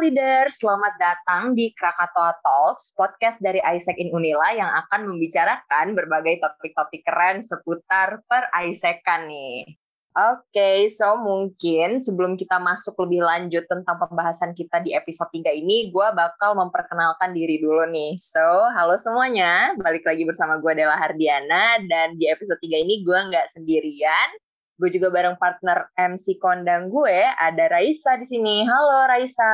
leader, selamat datang di Krakatoa Talks, podcast dari ISEC in Unila yang akan membicarakan berbagai topik-topik keren seputar per ISEC-an nih. Oke, okay, so mungkin sebelum kita masuk lebih lanjut tentang pembahasan kita di episode 3 ini, gue bakal memperkenalkan diri dulu nih. So, halo semuanya, balik lagi bersama gue Dela Hardiana, dan di episode 3 ini gue nggak sendirian, Gue juga bareng partner MC kondang gue, ada Raisa di sini. Halo Raisa.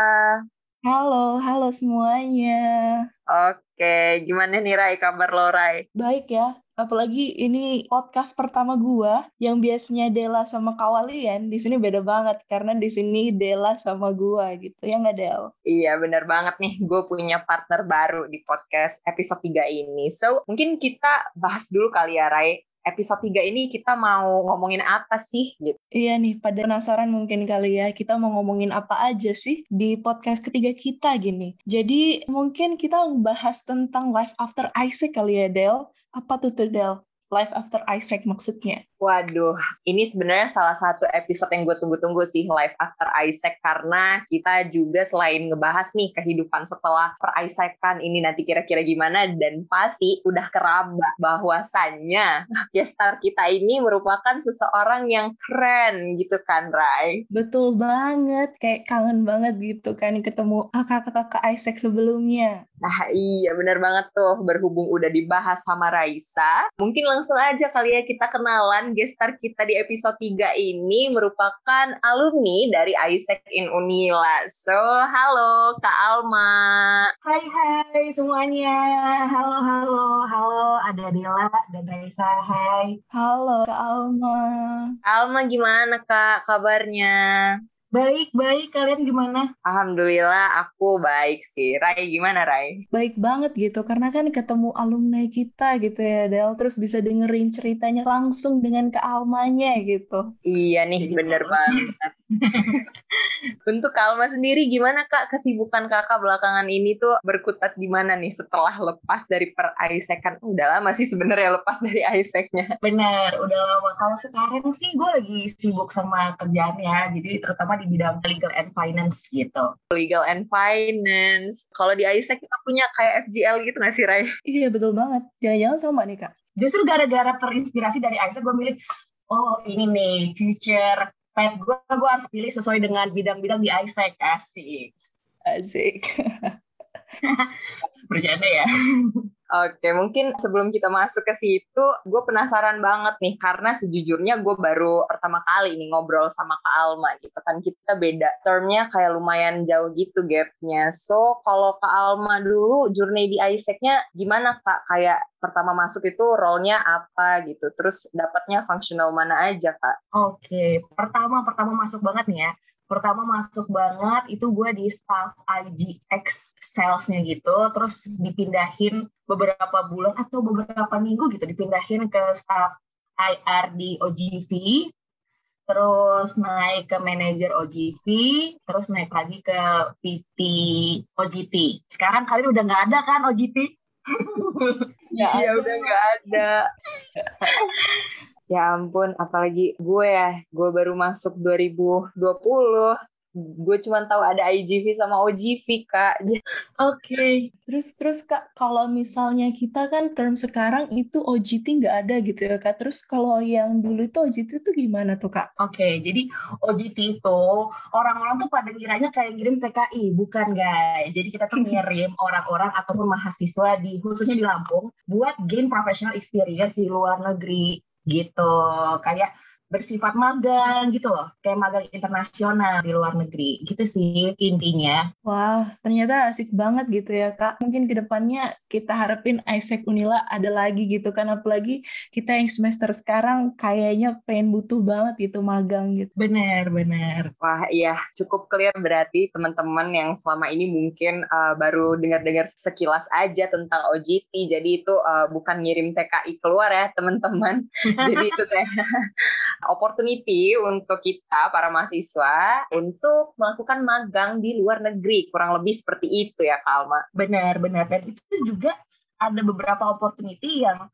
Halo, halo semuanya. Oke, gimana nih Rai kabar lo Rai? Baik ya, apalagi ini podcast pertama gue yang biasanya Dela sama kawalian di sini beda banget karena di sini Dela sama gue gitu ya nggak Del? Iya bener banget nih gue punya partner baru di podcast episode 3 ini so mungkin kita bahas dulu kali ya Rai episode 3 ini kita mau ngomongin apa sih gitu. Iya nih, pada penasaran mungkin kali ya, kita mau ngomongin apa aja sih di podcast ketiga kita gini. Jadi mungkin kita bahas tentang life after Isaac kali ya, Del. Apa tuh tuh, Del? Life After Isaac maksudnya? Waduh, ini sebenarnya salah satu episode yang gue tunggu-tunggu sih Life After Isaac karena kita juga selain ngebahas nih kehidupan setelah per Isaacan ini nanti kira-kira gimana dan pasti udah keraba bahwasannya gestar kita ini merupakan seseorang yang keren gitu kan Rai? Betul banget, kayak kangen banget gitu kan ketemu kakak-kakak Isaac sebelumnya. Nah iya bener banget tuh berhubung udah dibahas sama Raisa, mungkin langsung aja kali ya kita kenalan gestar kita di episode 3 ini merupakan alumni dari Isaac in Unila. So, halo Kak Alma. Hai hai semuanya. Halo halo halo ada Dela dan Raisa. Hai. Halo Kak Alma. Alma gimana Kak kabarnya? Baik, baik. Kalian gimana? Alhamdulillah aku baik sih. Rai gimana Rai? Baik banget gitu, karena kan ketemu alumni kita gitu ya Del, terus bisa dengerin ceritanya langsung dengan kealmanya gitu. Iya nih, Jadi bener banget. Untuk Kalma sendiri gimana Kak kesibukan Kakak belakangan ini tuh berkutat di mana nih setelah lepas dari per Isaac kan udah lama sih sebenarnya lepas dari Isaacnya. Bener, udah lama. Kalau sekarang sih gue lagi sibuk sama kerjaannya, jadi terutama di bidang legal and finance gitu. Legal and finance. Kalau di Isaac kita punya kayak FGL gitu nggak sih Ray? Iya betul banget. Jangan-jangan sama nih Kak. Justru gara-gara terinspirasi dari Isaac gue milih oh ini nih future pet gue gue harus pilih sesuai dengan bidang-bidang di Isaac asik. Asik. Bercanda ya Oke, mungkin sebelum kita masuk ke situ, gue penasaran banget nih, karena sejujurnya gue baru pertama kali nih ngobrol sama Kak Alma gitu kan, kita beda termnya kayak lumayan jauh gitu gapnya. So, kalau Kak Alma dulu, journey di Isaac-nya gimana Kak? Kayak pertama masuk itu role-nya apa gitu, terus dapatnya functional mana aja Kak? Oke, pertama-pertama masuk banget nih ya, pertama masuk banget itu gue di staff IGX salesnya gitu terus dipindahin beberapa bulan atau beberapa minggu gitu dipindahin ke staff IR di OGV terus naik ke manajer OGV terus naik lagi ke PT OGT sekarang kalian udah nggak ada kan OGT Iya udah nggak ada Ya ampun, apalagi gue ya, gue baru masuk 2020. Gue cuma tahu ada IGV sama OGV, Kak. Oke. Okay. Terus terus Kak, kalau misalnya kita kan term sekarang itu OGT nggak ada gitu ya, Kak. Terus kalau yang dulu itu OGT itu gimana tuh, Kak? Oke, okay, jadi OGT itu orang-orang tuh pada kiranya kayak ngirim TKI, bukan guys. Jadi kita tuh ngirim orang-orang ataupun mahasiswa di khususnya di Lampung buat gain professional experience di luar negeri gitu. Kayak bersifat magang gitu loh, kayak magang internasional di luar negeri, gitu sih intinya. Wah, ternyata asik banget gitu ya kak. Mungkin ke depannya kita harapin Isaac Unila ada lagi gitu kan, apalagi kita yang semester sekarang kayaknya pengen butuh banget gitu magang gitu. Bener, bener. Wah iya, cukup clear berarti teman-teman yang selama ini mungkin uh, baru dengar-dengar sekilas aja tentang OJT, jadi itu uh, bukan ngirim TKI keluar ya teman-teman. jadi itu opportunity untuk kita para mahasiswa untuk melakukan magang di luar negeri kurang lebih seperti itu ya Kalma. Benar benar dan itu juga ada beberapa opportunity yang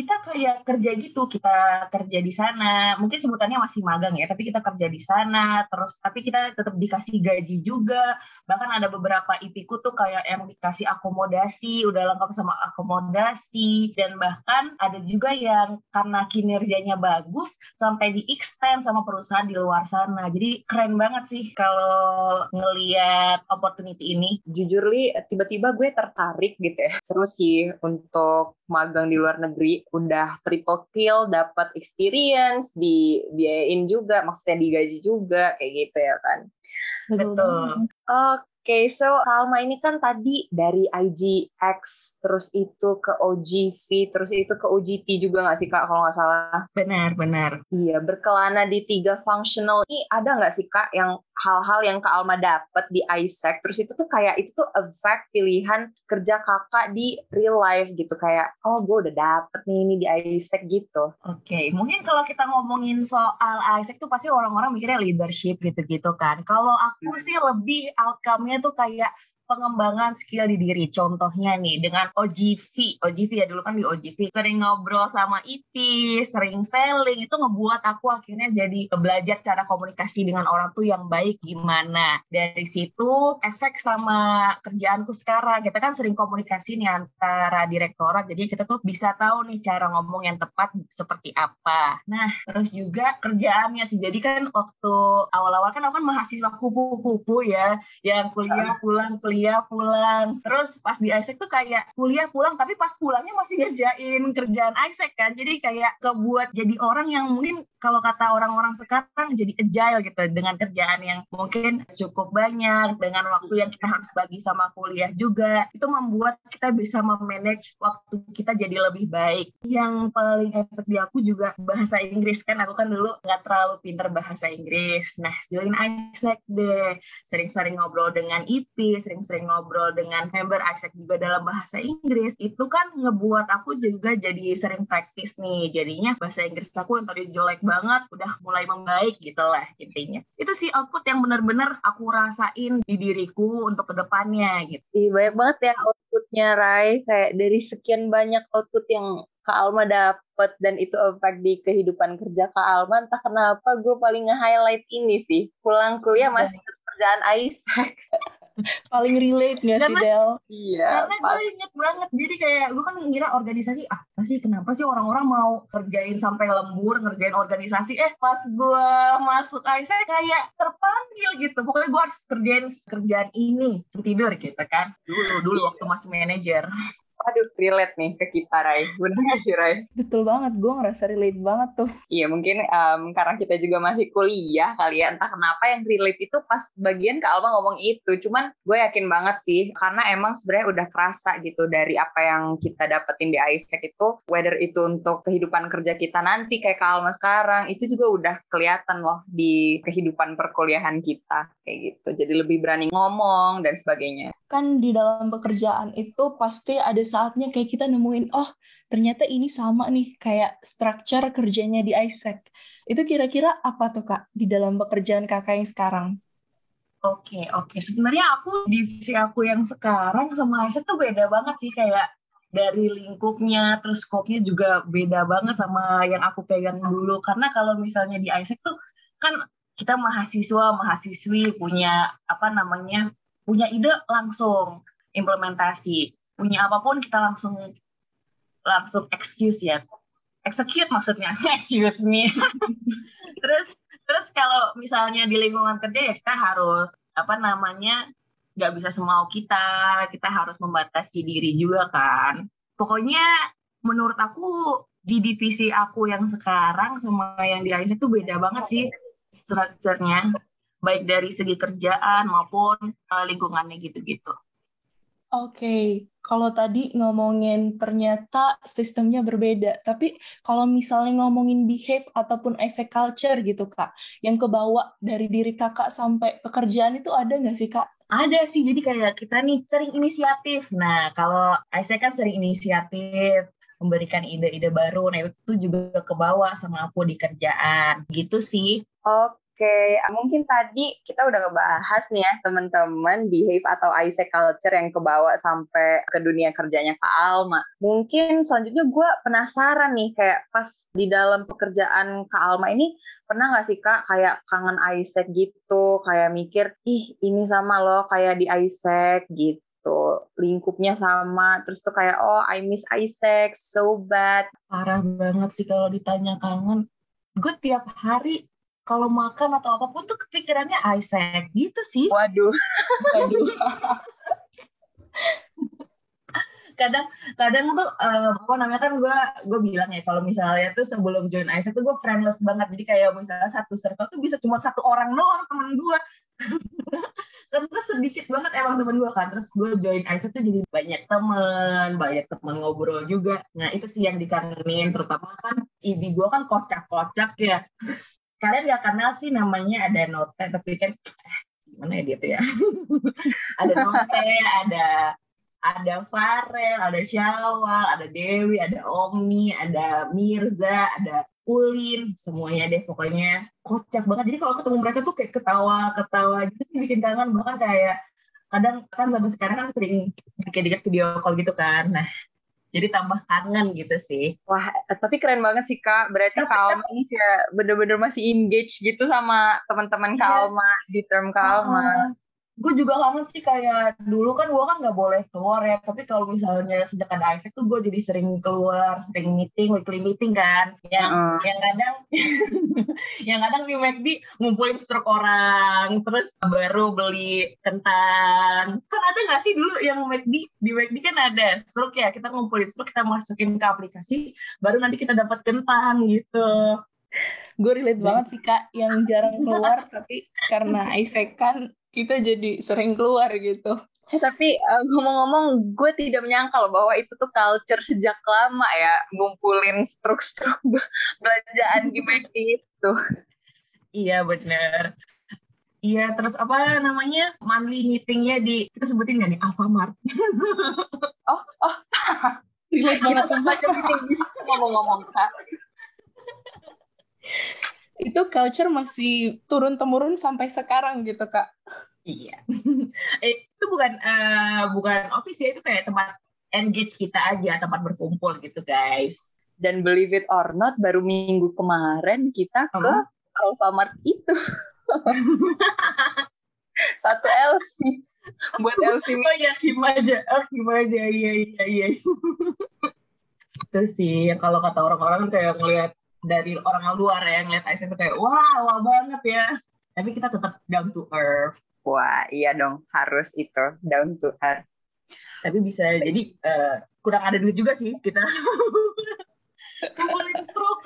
kita kayak kerja gitu kita kerja di sana. Mungkin sebutannya masih magang ya tapi kita kerja di sana terus tapi kita tetap dikasih gaji juga. Bahkan ada beberapa IP-ku tuh kayak yang dikasih akomodasi udah lengkap sama akomodasi. Dan bahkan ada juga yang karena kinerjanya bagus sampai di extend sama perusahaan di luar sana. Jadi keren banget sih kalau ngeliat opportunity ini. Jujur li tiba-tiba gue tertarik gitu ya. Seru sih untuk magang di luar negeri udah triple kill dapat experience dibiayain juga maksudnya digaji juga kayak gitu ya kan betul oke okay, so Kalma ini kan tadi dari IGX, terus itu ke OGV, terus itu ke OGT juga nggak sih Kak, kalau nggak salah? Benar, benar. Iya, berkelana di tiga functional ini ada nggak sih Kak yang hal-hal yang Kak Alma dapat di ISEC, terus itu tuh kayak itu tuh effect pilihan kerja kakak di real life gitu, kayak oh gue udah dapet nih ini di ISEC gitu. Oke, okay. mungkin kalau kita ngomongin soal ISEC tuh pasti orang-orang mikirnya leadership gitu-gitu kan. Kalau aku hmm. sih lebih outcome-nya tuh kayak pengembangan skill di diri. Contohnya nih dengan OGV, OGV ya dulu kan di OGV sering ngobrol sama IP, sering selling itu ngebuat aku akhirnya jadi belajar cara komunikasi dengan orang tuh yang baik gimana. Dari situ efek sama kerjaanku sekarang kita kan sering komunikasi nih antara direktorat jadi kita tuh bisa tahu nih cara ngomong yang tepat seperti apa. Nah terus juga kerjaannya sih jadi kan waktu awal-awal kan aku kan mahasiswa kupu-kupu ya yang kuliah pulang kuliah kuliah pulang. Terus pas di Isaac tuh kayak kuliah pulang tapi pas pulangnya masih ngerjain kerjaan Isaac kan. Jadi kayak kebuat jadi orang yang mungkin kalau kata orang-orang sekarang jadi agile gitu dengan kerjaan yang mungkin cukup banyak dengan waktu yang kita harus bagi sama kuliah juga. Itu membuat kita bisa memanage waktu kita jadi lebih baik. Yang paling efek di aku juga bahasa Inggris kan. Aku kan dulu nggak terlalu pinter bahasa Inggris. Nah join Isaac deh. Sering-sering ngobrol dengan IP sering sering ngobrol dengan member Isaac juga dalam bahasa Inggris itu kan ngebuat aku juga jadi sering praktis nih. Jadinya bahasa Inggris aku yang tadi jelek banget udah mulai membaik gitu lah intinya. Itu sih output yang benar-benar aku rasain di diriku untuk ke depannya gitu. Ih, banyak banget ya outputnya Rai. Kayak dari sekian banyak output yang Kak Alma dapet dan itu efek di kehidupan kerja Kak Alma entah kenapa gue paling nge-highlight ini sih. Pulang kuliah masih kerjaan Isaac paling relate gak sih Del? Iya. Karena gue inget banget. Jadi kayak gue kan ngira organisasi ah sih kenapa sih orang-orang mau kerjain sampai lembur ngerjain organisasi eh pas gue masuk AISA kayak terpanggil gitu. Pokoknya gue harus kerjain kerjaan ini tidur gitu kan. Dulu dulu waktu masih manajer aduh relate nih ke kita Rai. Bener gak sih Rai? betul banget gue ngerasa relate banget tuh. Iya mungkin um, karena kita juga masih kuliah kali ya entah kenapa yang relate itu pas bagian ke Alma ngomong itu. Cuman gue yakin banget sih karena emang sebenarnya udah kerasa gitu dari apa yang kita dapetin di ISEC itu whether itu untuk kehidupan kerja kita nanti kayak ke Alma sekarang itu juga udah kelihatan loh di kehidupan perkuliahan kita kayak gitu jadi lebih berani ngomong dan sebagainya kan di dalam pekerjaan itu pasti ada saatnya kayak kita nemuin oh ternyata ini sama nih kayak structure kerjanya di ISEC. Itu kira-kira apa tuh Kak di dalam pekerjaan Kakak yang sekarang? Oke, oke. Sebenarnya aku divisi aku yang sekarang sama ISEC tuh beda banget sih kayak dari lingkupnya terus skopnya juga beda banget sama yang aku pegang dulu karena kalau misalnya di ISEC tuh kan kita mahasiswa mahasiswi punya apa namanya punya ide langsung implementasi. Punya apa pun kita langsung langsung excuse ya. Execute maksudnya excuse me. Terus terus kalau misalnya di lingkungan kerja ya kita harus apa namanya nggak bisa semau kita. Kita harus membatasi diri juga kan. Pokoknya menurut aku di divisi aku yang sekarang sama yang di ISA itu beda banget sih strukturnya baik dari segi kerjaan maupun uh, lingkungannya gitu-gitu. Oke, okay. kalau tadi ngomongin ternyata sistemnya berbeda, tapi kalau misalnya ngomongin behave ataupun essay culture gitu kak, yang kebawa dari diri kakak sampai pekerjaan itu ada nggak sih kak? Ada sih, jadi kayak kita nih sering inisiatif. Nah, kalau Aisyah kan sering inisiatif, memberikan ide-ide baru, nah itu juga kebawa sama aku di kerjaan. Gitu sih. Oke, Oke, mungkin tadi kita udah ngebahas nih ya teman-teman behave atau ISEC culture yang kebawa sampai ke dunia kerjanya Kak Alma. Mungkin selanjutnya gue penasaran nih kayak pas di dalam pekerjaan Kak Alma ini pernah nggak sih Kak kayak kangen ISEC gitu, kayak mikir ih ini sama loh kayak di ISEC gitu lingkupnya sama terus tuh kayak oh I miss Isaac so bad parah banget sih kalau ditanya kangen gue tiap hari kalau makan atau apa pun tuh kepikirannya Isaac gitu sih. Waduh. Waduh. kadang kadang tuh um, apa namanya kan gue gue bilang ya kalau misalnya tuh sebelum join Isaac tuh gue friendless banget jadi kayak misalnya satu circle tuh bisa cuma satu orang doang temen gue karena sedikit banget emang temen gue kan. Terus gue join Isaac tuh jadi banyak temen banyak temen ngobrol juga. Nah itu sih yang dikangenin terutama kan ibi gue kan kocak-kocak ya. Kalian gak kenal sih namanya ada note tapi kan eh, gimana ya dia tuh ya? Ada note ada ada Farel, ada Syawal, ada Dewi, ada Omni, ada Mirza, ada Ulin, semuanya deh pokoknya kocak banget. Jadi kalau ketemu mereka tuh kayak ketawa-ketawa gitu sih bikin kangen bahkan kayak kadang kan sampai sekarang kan sering bikin video call gitu kan. Nah, jadi tambah kangen gitu sih. Wah, tapi keren banget sih Kak. Berarti Kak Alma ini kayak bener-bener masih engage gitu sama teman-teman Kak iya. Alma di term Kak Alma. Gue juga kangen sih kayak dulu kan gue kan nggak boleh keluar ya tapi kalau misalnya sejak ada Isaac tuh gue jadi sering keluar sering meeting weekly meeting kan. Yang uh. yang kadang yang kadang di McD ngumpulin struk orang terus baru beli kentang. Kan ada nggak sih dulu yang McD di McD kan ada struk ya kita ngumpulin struk kita masukin ke aplikasi baru nanti kita dapat kentang gitu. Gue relate banget sih kak yang jarang keluar tapi karena Isaac kan kita jadi sering keluar gitu. Eh, tapi uh, ngomong-ngomong, gue tidak menyangka loh bahwa itu tuh culture sejak lama ya, ngumpulin struk-struk belanjaan di McD itu. Iya bener. Iya, terus apa namanya monthly meetingnya di kita sebutin nggak nih Alfamart. oh, oh, relate banget sama ngomong-ngomong kak itu culture masih turun temurun sampai sekarang gitu kak. Iya. Eh, itu bukan uh, bukan office ya itu kayak tempat engage kita aja tempat berkumpul gitu guys. Dan believe it or not baru minggu kemarin kita ke oh. Alfamart itu. Satu LC buat LC oh ya aja. Oh aja. Iya iya iya. Itu sih kalau kata orang-orang kayak ngelihat dari orang luar ya ngeliat Aisyah itu kayak wah wah banget ya. Tapi kita tetap down to earth. Wah iya dong harus itu down to earth. Tapi bisa jadi uh, kurang ada duit juga sih kita. Ngumpulin struk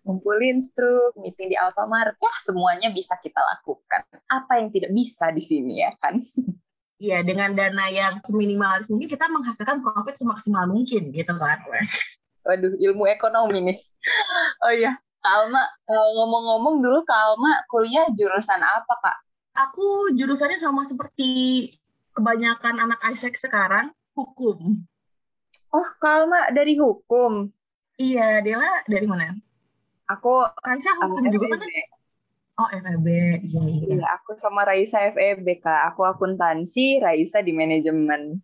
ngumpulin struk meeting di Alfamart ya semuanya bisa kita lakukan. Apa yang tidak bisa di sini ya kan? Iya, dengan dana yang seminimalis mungkin kita menghasilkan profit semaksimal mungkin gitu kan. Waduh, ilmu ekonomi nih. oh iya, Kalma, eh, ngomong-ngomong dulu Kalma kuliah jurusan apa, Kak? Aku jurusannya sama seperti kebanyakan anak Isaac sekarang, hukum. Oh, Kalma dari hukum? Iya, Dela dari mana? Aku Raisa hukum juga kan? Oh, FEB. Iya, iya. Iya, aku sama Raisa FEB, Kak. Aku akuntansi, Raisa di manajemen.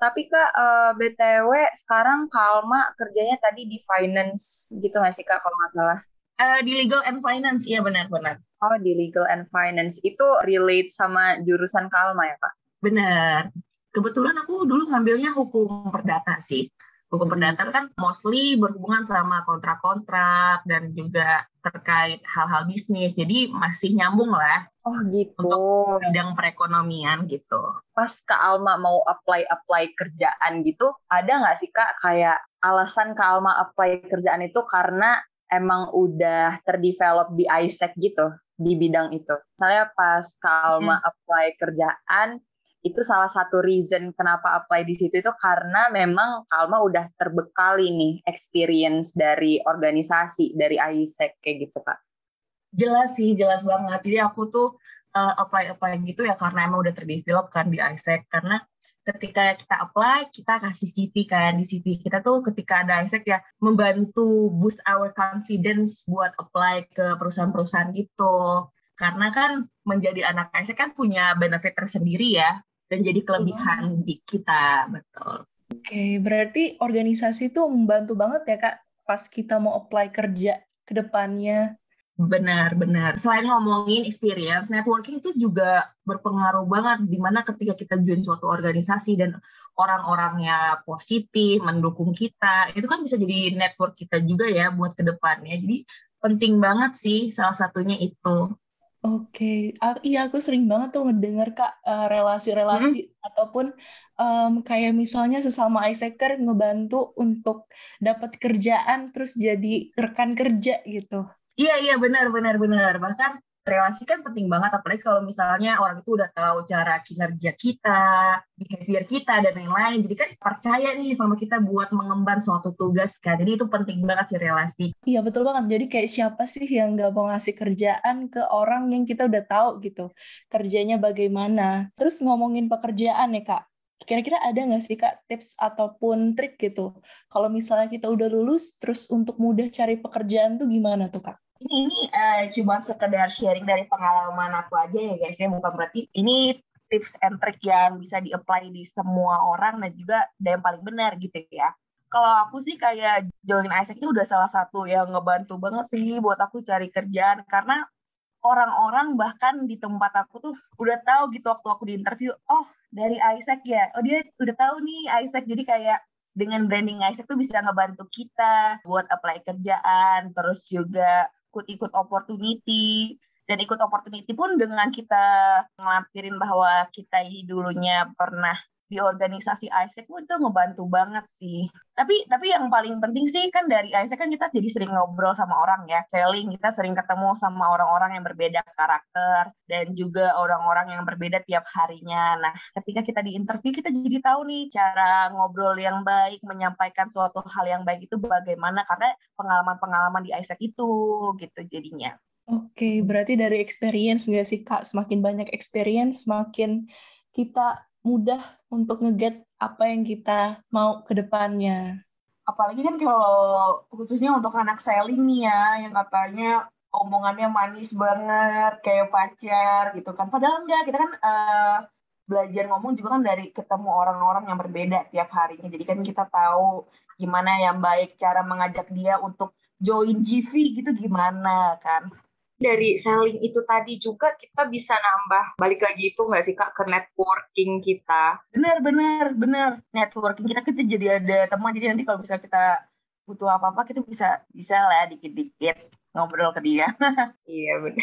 Tapi Kak, uh, eh, BTW sekarang Kalma kerjanya tadi di finance gitu nggak sih Kak kalau nggak salah? Uh, di legal and finance, iya benar-benar. Oh, di legal and finance. Itu relate sama jurusan Kalma ya Kak? Benar. Kebetulan aku dulu ngambilnya hukum perdata sih. Hukum perdata kan mostly berhubungan sama kontrak-kontrak dan juga terkait hal-hal bisnis. Jadi masih nyambung lah Oh gitu. Untuk bidang perekonomian gitu. Pas Kak Alma mau apply-apply kerjaan gitu, ada nggak sih Kak kayak alasan Kak Alma apply kerjaan itu karena emang udah terdevelop di ISEC gitu di bidang itu. Saya pas Kak Alma hmm. apply kerjaan, itu salah satu reason kenapa apply di situ itu karena memang Kalma udah terbekali nih experience dari organisasi dari ISEC kayak gitu kak. Jelas sih, jelas banget. Jadi aku tuh uh, apply apply gitu ya karena emang udah terdevelop kan di ISEC karena ketika kita apply, kita kasih CV kan. Di CV kita tuh ketika ada ISEC ya membantu boost our confidence buat apply ke perusahaan-perusahaan gitu. Karena kan menjadi anak ISEC kan punya benefit tersendiri ya dan jadi kelebihan di kita, betul. Oke, berarti organisasi tuh membantu banget ya Kak pas kita mau apply kerja ke depannya. Benar, benar. Selain ngomongin experience, networking itu juga berpengaruh banget di mana ketika kita join suatu organisasi dan orang-orangnya positif, mendukung kita, itu kan bisa jadi network kita juga ya buat ke depannya. Jadi penting banget sih salah satunya itu. Oke, okay. iya aku sering banget tuh ngedenger kak uh, relasi-relasi hmm. ataupun um, kayak misalnya sesama Iseker ngebantu untuk dapat kerjaan terus jadi rekan kerja gitu. Iya iya benar benar benar bahkan relasi kan penting banget apalagi kalau misalnya orang itu udah tahu cara kinerja kita, behavior kita dan lain-lain. Jadi kan percaya nih sama kita buat mengemban suatu tugas kan. Jadi itu penting banget sih relasi. Iya betul banget. Jadi kayak siapa sih yang gak mau ngasih kerjaan ke orang yang kita udah tahu gitu kerjanya bagaimana. Terus ngomongin pekerjaan ya kak. Kira-kira ada nggak sih Kak tips ataupun trik gitu? Kalau misalnya kita udah lulus, terus untuk mudah cari pekerjaan tuh gimana tuh Kak? Ini, ini uh, cuma sekedar sharing dari pengalaman aku aja ya guys ya, bukan berarti ini tips and trick yang bisa di-apply di semua orang dan juga ada yang paling benar gitu ya. Kalau aku sih kayak join Isaac ini udah salah satu yang ngebantu banget sih buat aku cari kerjaan. Karena orang-orang bahkan di tempat aku tuh udah tahu gitu waktu aku di interview, oh dari Isaac ya, oh dia udah tahu nih Isaac. Jadi kayak dengan branding Isaac tuh bisa ngebantu kita buat apply kerjaan, terus juga ikut-ikut opportunity. Dan ikut opportunity pun dengan kita ngelampirin bahwa kita dulunya pernah di organisasi Isaac itu ngebantu banget sih. Tapi tapi yang paling penting sih kan dari Isaac kan kita jadi sering ngobrol sama orang ya, selling, kita sering ketemu sama orang-orang yang berbeda karakter dan juga orang-orang yang berbeda tiap harinya. Nah, ketika kita di interview kita jadi tahu nih cara ngobrol yang baik, menyampaikan suatu hal yang baik itu bagaimana karena pengalaman-pengalaman di Isaac itu gitu jadinya. Oke, berarti dari experience nggak sih Kak? Semakin banyak experience, semakin kita mudah untuk ngeget apa yang kita mau ke depannya. Apalagi kan kalau khususnya untuk anak selling nih ya, yang katanya omongannya manis banget, kayak pacar gitu kan. Padahal enggak, kita kan uh, belajar ngomong juga kan dari ketemu orang-orang yang berbeda tiap harinya. Jadi kan kita tahu gimana yang baik cara mengajak dia untuk join GV gitu gimana kan dari selling itu tadi juga kita bisa nambah balik lagi itu nggak sih kak ke networking kita benar benar benar networking kita kita jadi ada teman jadi nanti kalau bisa kita butuh apa apa kita bisa bisa lah dikit dikit ngobrol ke dia. iya benar.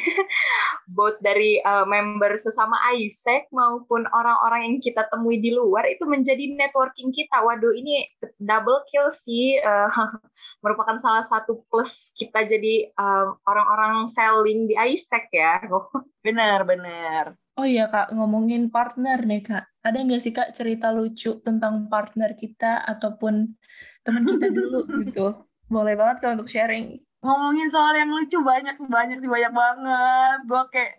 Both dari uh, member sesama Isaac maupun orang-orang yang kita temui di luar itu menjadi networking kita. Waduh ini double kill sih uh, merupakan salah satu plus kita jadi uh, orang-orang selling di Isaac ya. benar benar. Oh iya kak ngomongin partner nih kak. Ada nggak sih kak cerita lucu tentang partner kita ataupun teman kita dulu gitu? Boleh banget kak untuk sharing ngomongin soal yang lucu banyak banyak sih banyak banget. Gue kayak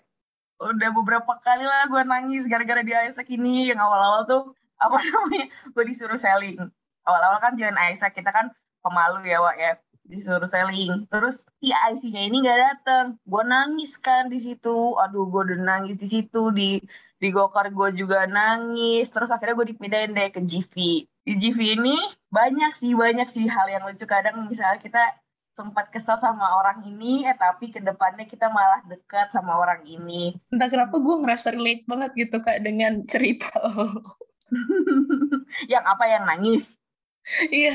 udah beberapa kali lah gue nangis gara-gara di Isaac ini. Yang awal-awal tuh apa namanya gue disuruh selling. Awal-awal kan jangan Isaac kita kan pemalu ya Wak ya. Disuruh selling. Terus IC-nya ini nggak datang gue nangis kan di situ. Aduh gue udah nangis di situ. Di di Gokar gue juga nangis. Terus akhirnya gue dipindahin deh ke GV di GV ini banyak sih banyak sih hal yang lucu. Kadang misalnya kita sempat kesel sama orang ini, eh tapi ke depannya kita malah dekat sama orang ini. Entah kenapa gue ngerasa relate banget gitu kak dengan cerita yang apa yang nangis? Iya,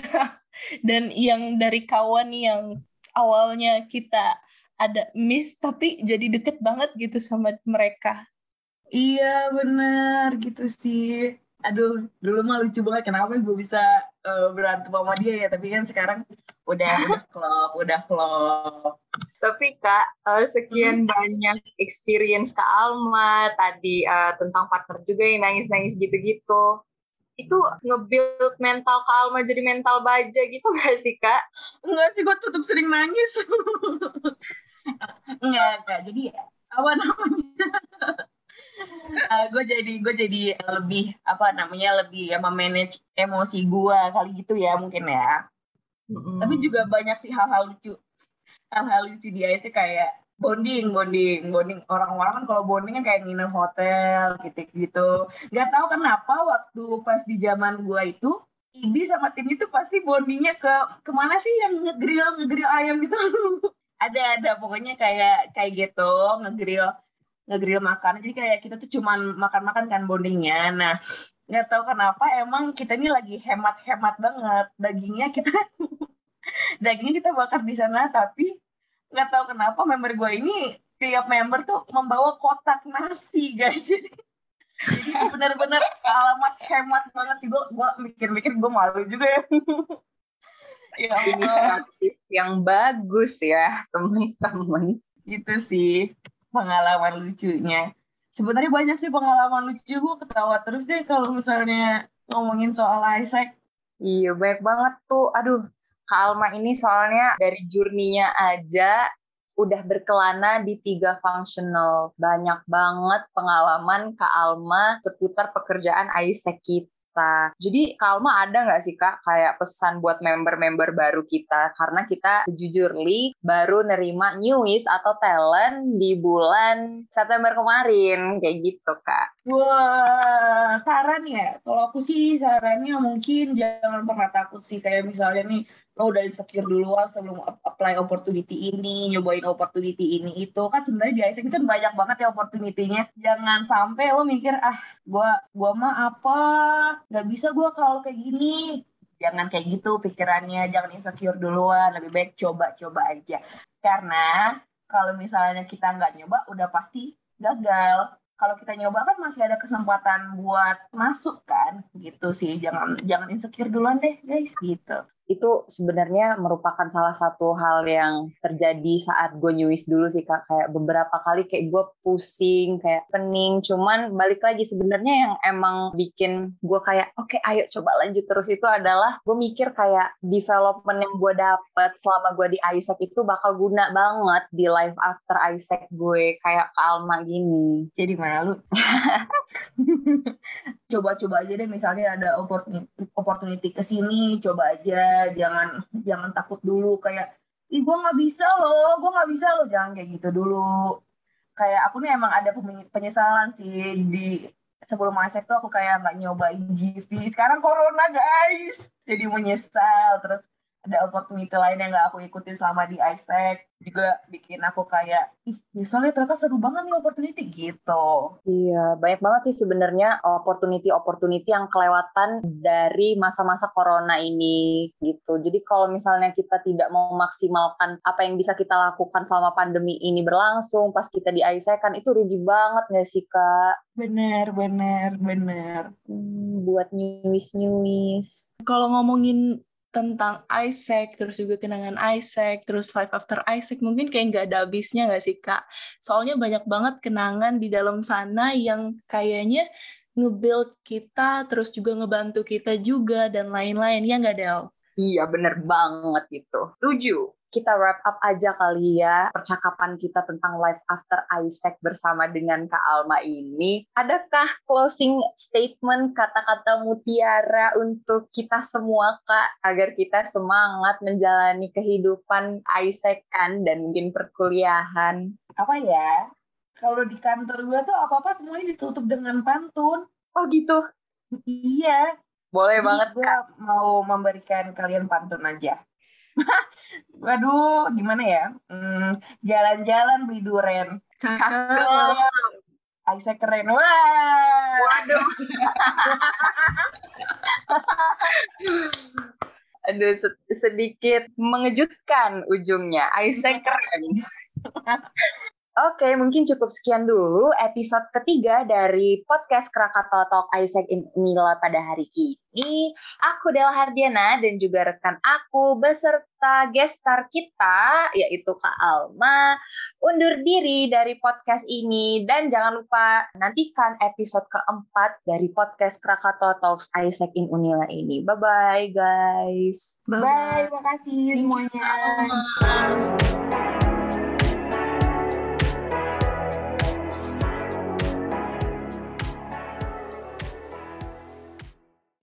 dan yang dari kawan yang awalnya kita ada miss tapi jadi deket banget gitu sama mereka. Iya bener gitu sih aduh dulu mah lucu banget kenapa gue bisa uh, berantem sama dia ya tapi kan sekarang udah udah klop udah klop tapi kak uh, sekian hmm. banyak experience kak Alma tadi uh, tentang partner juga yang nangis nangis gitu gitu itu nge-build mental kak Alma jadi mental baja gitu gak sih kak? Enggak sih, gue tetap sering nangis. Enggak, kak. Jadi apa namanya? Uh, gue jadi gue jadi lebih apa namanya lebih ya memanage emosi gue kali gitu ya mungkin ya. Mm-hmm. tapi juga banyak sih hal-hal lucu. Hal-hal lucu dia itu kayak bonding bonding bonding. Orang-orang kan kalau bonding kan kayak nginep hotel gitu gitu. Nggak tahu kenapa waktu pas di zaman gue itu Ibi sama tim itu pasti bondingnya ke ke mana sih yang ngegrill ngegrill ayam gitu. Ada ada. Pokoknya kayak kayak gitu ngegrill ngegrill makan. Jadi kayak kita tuh cuman makan-makan kan bondingnya. Nah nggak tahu kenapa emang kita ini lagi hemat-hemat banget. Dagingnya kita dagingnya kita bakar di sana tapi nggak tahu kenapa member gue ini tiap member tuh membawa kotak nasi guys. Jadi jadi benar-benar alamat hemat banget sih. Gue gue mikir-mikir gue malu juga ya. Ya inisiatif yang bagus ya teman-teman. Itu sih pengalaman lucunya. Sebenarnya banyak sih pengalaman lucu gue ketawa terus deh kalau misalnya ngomongin soal Isaac. Iya banyak banget tuh. Aduh Kak Alma ini soalnya dari jurninya aja udah berkelana di tiga functional. Banyak banget pengalaman Kak Alma seputar pekerjaan Isaac kita kita. Jadi Kalma ada nggak sih Kak kayak pesan buat member-member baru kita? Karena kita sejujurly baru nerima news atau talent di bulan September kemarin. Kayak gitu Kak. Wah, saran ya. Kalau aku sih sarannya mungkin jangan pernah takut sih. Kayak misalnya nih, lo udah insecure duluan sebelum apply opportunity ini, nyobain opportunity ini itu. Kan sebenarnya di ISEC kan banyak banget ya opportunity-nya. Jangan sampai lo mikir ah gua gua mah apa? Nggak bisa gua kalau kayak gini. Jangan kayak gitu pikirannya, jangan insecure duluan, lebih baik coba-coba aja. Karena kalau misalnya kita nggak nyoba udah pasti gagal. Kalau kita nyoba kan masih ada kesempatan buat masuk kan? Gitu sih. Jangan jangan insecure duluan deh guys. Gitu itu sebenarnya merupakan salah satu hal yang terjadi saat gue nyuis dulu sih kak. Kayak beberapa kali kayak gue pusing kayak pening. Cuman balik lagi sebenarnya yang emang bikin gue kayak oke okay, ayo coba lanjut terus itu adalah gue mikir kayak development yang gue dapet selama gue di Isaac itu bakal guna banget di life after Isaac gue kayak ke Alma gini. Jadi malu. Coba-coba aja deh misalnya ada opportunity, opportunity ke sini coba aja jangan jangan takut dulu. Kayak ih gue nggak bisa loh gue nggak bisa loh. Jangan kayak gitu dulu. Kayak aku nih emang ada penyesalan sih. Di sebelum masuk tuh aku kayak nggak nyobain GV sekarang corona guys. Jadi menyesal. Terus ada opportunity lain yang gak aku ikutin selama di ISEC juga bikin aku kayak ih misalnya ternyata seru banget nih opportunity gitu. Iya banyak banget sih sebenarnya opportunity opportunity yang kelewatan dari masa-masa corona ini gitu. Jadi kalau misalnya kita tidak mau memaksimalkan apa yang bisa kita lakukan selama pandemi ini berlangsung pas kita di ISEC kan itu rugi banget gak sih kak? Bener bener bener. Hmm, buat nyuis nyuis kalau ngomongin tentang Isaac, terus juga kenangan Isaac, terus life after Isaac, mungkin kayak nggak ada habisnya nggak sih Kak? Soalnya banyak banget kenangan di dalam sana yang kayaknya nge-build kita, terus juga ngebantu kita juga, dan lain-lain, ya nggak Del? Iya, bener banget itu. Tujuh kita wrap up aja kali ya percakapan kita tentang life after Isaac bersama dengan Kak Alma ini. Adakah closing statement kata-kata mutiara untuk kita semua Kak agar kita semangat menjalani kehidupan Isaac kan dan mungkin perkuliahan? Apa ya? Kalau di kantor gue tuh apa-apa semuanya ditutup dengan pantun. Oh gitu? Iya. Boleh Jadi banget gue mau memberikan kalian pantun aja. Waduh, gimana ya? Hmm, jalan-jalan beli duren. Cakep. Aisyah keren. Wah. Waduh. Aduh, sedikit mengejutkan ujungnya. Aisyah keren. Oke, mungkin cukup sekian dulu episode ketiga dari podcast Krakatau Talk Isaac in Nila pada hari ini. Aku Del Hardiana dan juga rekan aku beserta guest star kita, yaitu Kak Alma, undur diri dari podcast ini. Dan jangan lupa nantikan episode keempat dari podcast Krakatau Talks Isaac in Unila ini. Bye-bye guys. Bye-bye, makasih semuanya.